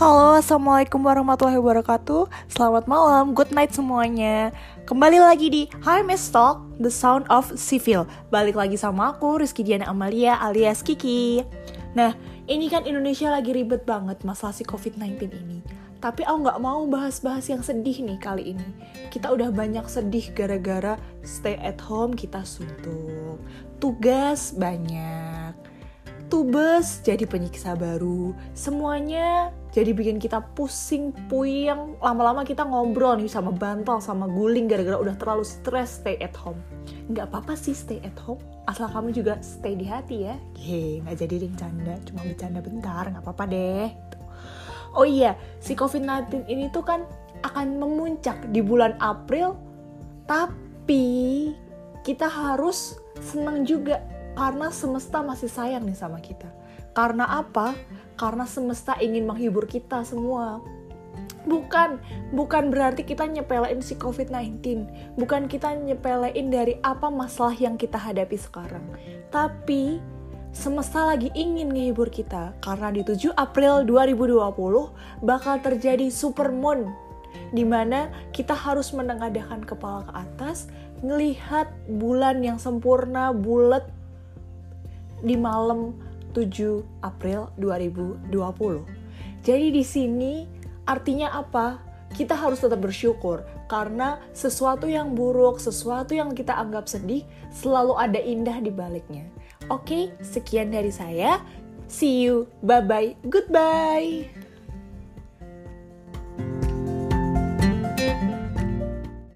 Halo, Assalamualaikum warahmatullahi wabarakatuh. Selamat malam, good night semuanya. Kembali lagi di Hi Miss Talk, The Sound of Civil. Balik lagi sama aku, Rizky Diana Amalia alias Kiki. Nah, ini kan Indonesia lagi ribet banget masalah si COVID-19 ini. Tapi aku nggak mau bahas-bahas yang sedih nih kali ini. Kita udah banyak sedih gara-gara stay at home kita suntuk. Tugas banyak tubes jadi penyiksa baru. Semuanya jadi bikin kita pusing puyeng. Lama-lama kita ngobrol nih sama bantal sama guling gara-gara udah terlalu stres stay at home. Nggak apa-apa sih stay at home. Asal kamu juga stay di hati ya. Hehe, nggak jadi ding canda. Cuma bercanda bentar nggak apa-apa deh. Oh iya si covid-19 ini tuh kan akan memuncak di bulan April. Tapi kita harus senang juga karena semesta masih sayang nih sama kita. Karena apa? Karena semesta ingin menghibur kita semua. Bukan, bukan berarti kita nyepelein si COVID-19. Bukan kita nyepelein dari apa masalah yang kita hadapi sekarang. Tapi semesta lagi ingin menghibur kita karena di 7 April 2020 bakal terjadi supermoon di mana kita harus menengadahkan kepala ke atas, ngelihat bulan yang sempurna, bulat, di malam 7 April 2020. Jadi di sini artinya apa? Kita harus tetap bersyukur karena sesuatu yang buruk, sesuatu yang kita anggap sedih selalu ada indah di baliknya. Oke, sekian dari saya. See you. Bye bye. Goodbye.